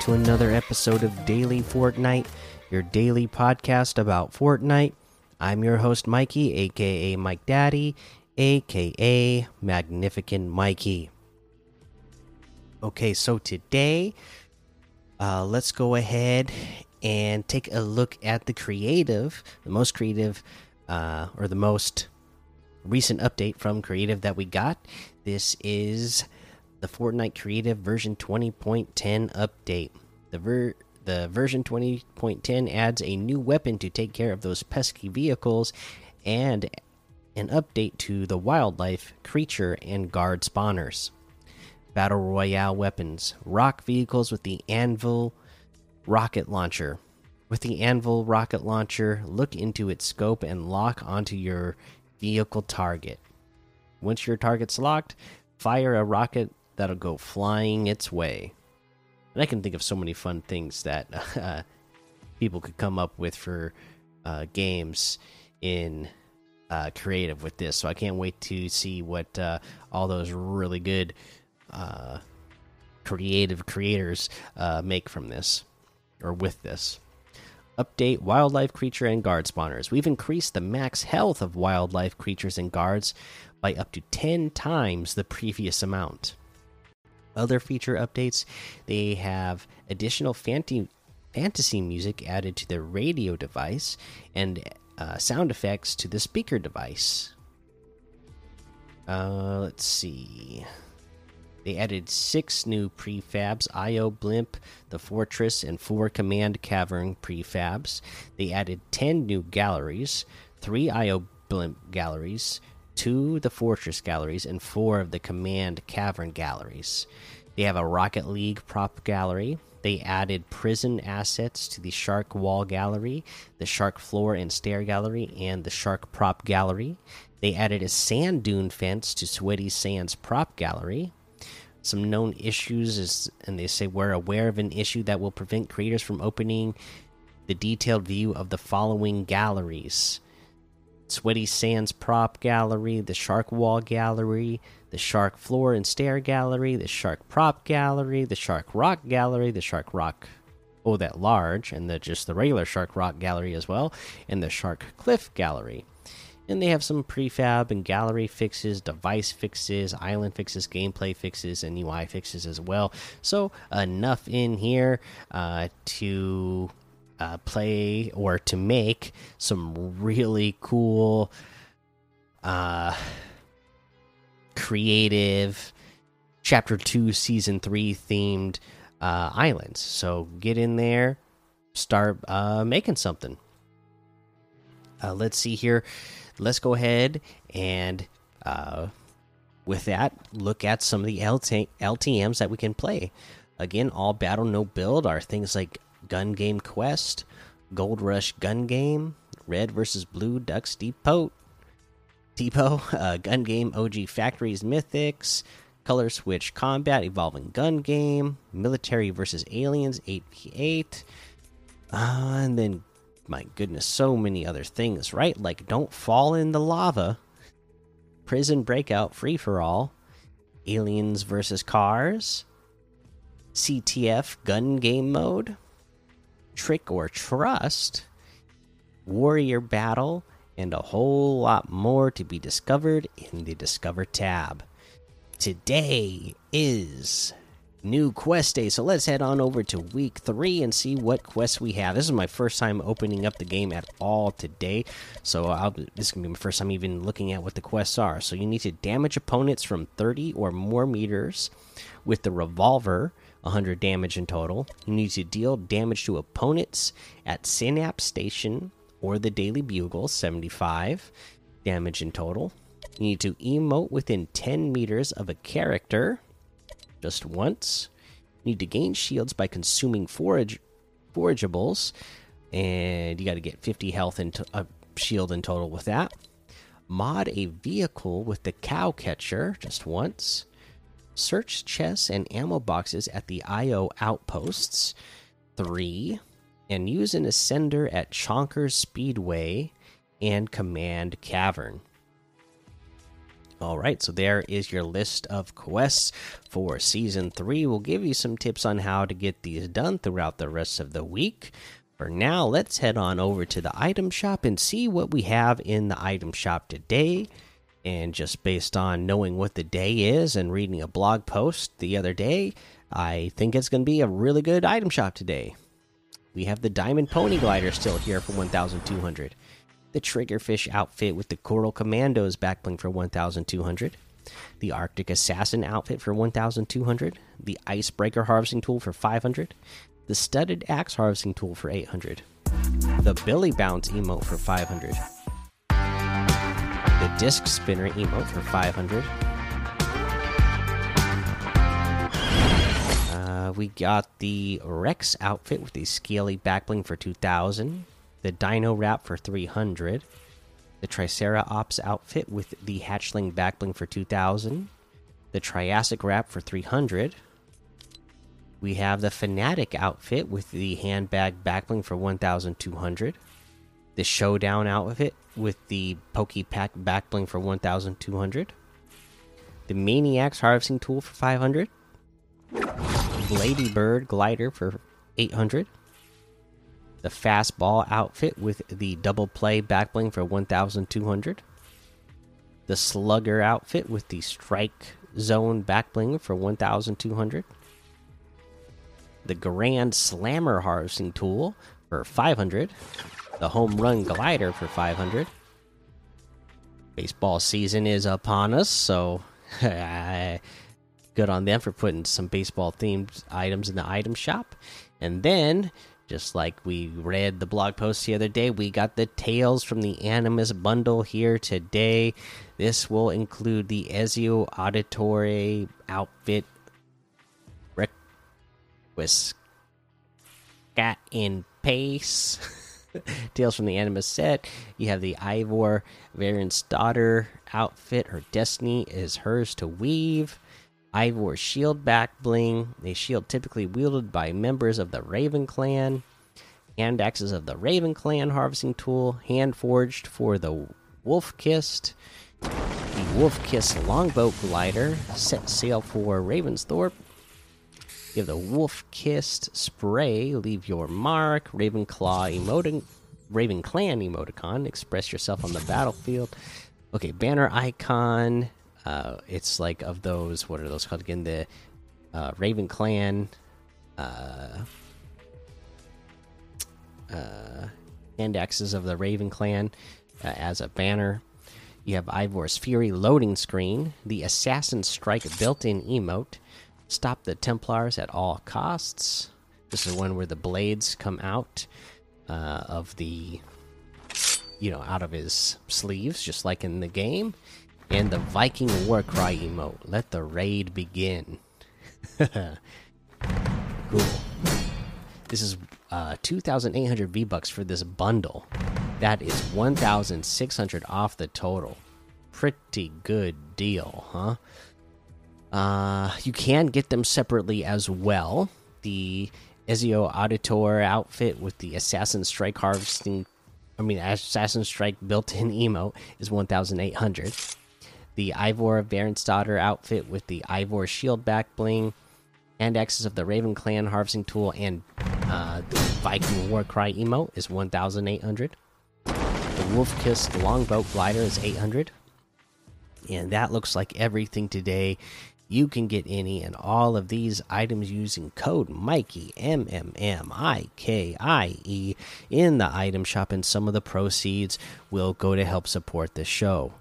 To another episode of Daily Fortnite, your daily podcast about Fortnite. I'm your host, Mikey, aka Mike Daddy, aka Magnificent Mikey. Okay, so today, uh, let's go ahead and take a look at the creative, the most creative, uh, or the most recent update from creative that we got. This is the Fortnite Creative version 20.10 update. The ver the version 20.10 adds a new weapon to take care of those pesky vehicles and an update to the wildlife, creature, and guard spawners. Battle Royale weapons. Rock vehicles with the Anvil rocket launcher. With the Anvil rocket launcher, look into its scope and lock onto your vehicle target. Once your target's locked, fire a rocket that'll go flying its way. And I can think of so many fun things that uh, people could come up with for uh, games in uh, creative with this. So I can't wait to see what uh, all those really good uh, creative creators uh, make from this or with this. Update wildlife creature and guard spawners. We've increased the max health of wildlife creatures and guards by up to 10 times the previous amount. Other feature updates they have additional fantasy, fantasy music added to the radio device and uh, sound effects to the speaker device. Uh, let's see. They added six new prefabs IO Blimp, the Fortress, and four Command Cavern prefabs. They added 10 new galleries, three IO Blimp galleries, two the Fortress galleries, and four of the Command Cavern galleries. They have a Rocket League prop gallery. They added prison assets to the Shark Wall Gallery, the Shark Floor and Stair Gallery, and the Shark Prop Gallery. They added a sand dune fence to Sweaty Sands Prop Gallery. Some known issues is, and they say we're aware of an issue that will prevent creators from opening the detailed view of the following galleries Sweaty Sands Prop Gallery, the Shark Wall Gallery, the Shark Floor and Stair Gallery, the Shark Prop Gallery, the Shark Rock Gallery, the Shark Rock Oh That Large, and the just the regular Shark Rock Gallery as well, and the Shark Cliff Gallery. And they have some prefab and gallery fixes, device fixes, island fixes, gameplay fixes, and UI fixes as well. So, enough in here uh, to uh, play or to make some really cool, uh, creative chapter 2 season 3 themed uh, islands. So get in there start uh, making something. Uh, let's see here. Let's go ahead and uh, with that look at some of the LT ltms that we can play. Again all battle no build are things like gun game quest gold rush gun game red versus blue ducks depot Depot, uh, Gun Game OG Factories Mythics, Color Switch Combat Evolving Gun Game, Military versus Aliens 8v8, uh, and then, my goodness, so many other things, right? Like Don't Fall in the Lava, Prison Breakout Free for All, Aliens versus Cars, CTF Gun Game Mode, Trick or Trust, Warrior Battle and a whole lot more to be discovered in the Discover tab. Today is new quest day, so let's head on over to week three and see what quests we have. This is my first time opening up the game at all today, so I'll, this is gonna be my first time even looking at what the quests are. So you need to damage opponents from 30 or more meters with the revolver. 100 damage in total. You need to deal damage to opponents at Synapse Station or the Daily Bugle, 75 damage in total. You need to emote within 10 meters of a character just once. You need to gain shields by consuming forage forageables, and you got to get 50 health and a uh, shield in total with that. Mod a vehicle with the cow catcher just once. Search chests and ammo boxes at the IO outposts. Three and use an ascender at Chonkers Speedway and Command Cavern. All right, so there is your list of quests for season three. We'll give you some tips on how to get these done throughout the rest of the week. For now, let's head on over to the item shop and see what we have in the item shop today. And just based on knowing what the day is and reading a blog post the other day, I think it's going to be a really good item shop today. We have the Diamond Pony Glider still here for 1,200 the Triggerfish outfit with the Coral Commandos backbling for 1200, the Arctic Assassin outfit for 1200, the Icebreaker harvesting tool for 500, the Studded Axe harvesting tool for 800, the Billy Bounce emote for 500, the Disc Spinner emote for 500. Uh, we got the Rex outfit with the Scaly backbling for 2000 the Dino Wrap for 300, the Triceratops outfit with the Hatchling Backbling for 2000, the Triassic Wrap for 300. We have the Fanatic outfit with the handbag backbling for 1200, the Showdown outfit with the Pokepack backbling for 1200, the Maniacs harvesting tool for 500, Ladybird glider for 800 the fastball outfit with the double play backbling for 1200 the slugger outfit with the strike zone backbling for 1200 the grand slammer harvesting tool for 500 the home run glider for 500 baseball season is upon us so good on them for putting some baseball themed items in the item shop. And then just like we read the blog post the other day, we got the Tales from the Animus bundle here today. This will include the Ezio Auditore outfit, Requiescat in Pace. Tales from the Animus set. You have the Ivor Variant's daughter outfit. Her destiny is hers to weave. Eivor shield back bling, a shield typically wielded by members of the Raven clan. Hand axes of the Raven clan harvesting tool, hand forged for the Wolf Kissed. The Wolf Kissed longboat glider, set sail for Ravensthorpe. You have the Wolf Kissed spray, leave your mark. Ravenclaw emoting, Raven clan emoticon, express yourself on the battlefield. Okay, banner icon, uh, it's like of those. What are those called again? The uh, Raven Clan. Uh, uh, indexes of the Raven Clan uh, as a banner. You have Eivor's Fury loading screen, the Assassin Strike built in emote, stop the Templars at all costs. This is one where the blades come out uh, of the, you know, out of his sleeves, just like in the game and the Viking war cry emote. Let the raid begin. cool. This is uh, 2,800 V bucks for this bundle. That is 1,600 off the total. Pretty good deal, huh? Uh, you can get them separately as well. The Ezio Auditore outfit with the Assassin Strike harvesting, I mean, Assassin Strike built in emote is 1,800 the Eivor Varinsdottir outfit with the Eivor shield back bling, and axes of the Raven Clan harvesting tool and uh, Viking Warcry emote is 1,800. The Wolf Kiss Longboat glider is 800. And that looks like everything today. You can get any and all of these items using code Mikey M M M I K I E in the item shop, and some of the proceeds will go to help support the show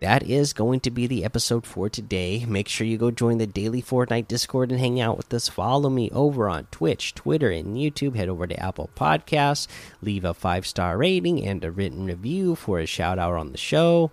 that is going to be the episode for today. Make sure you go join the daily Fortnite Discord and hang out with us. Follow me over on Twitch, Twitter, and YouTube. Head over to Apple Podcasts, leave a five star rating and a written review for a shout out on the show.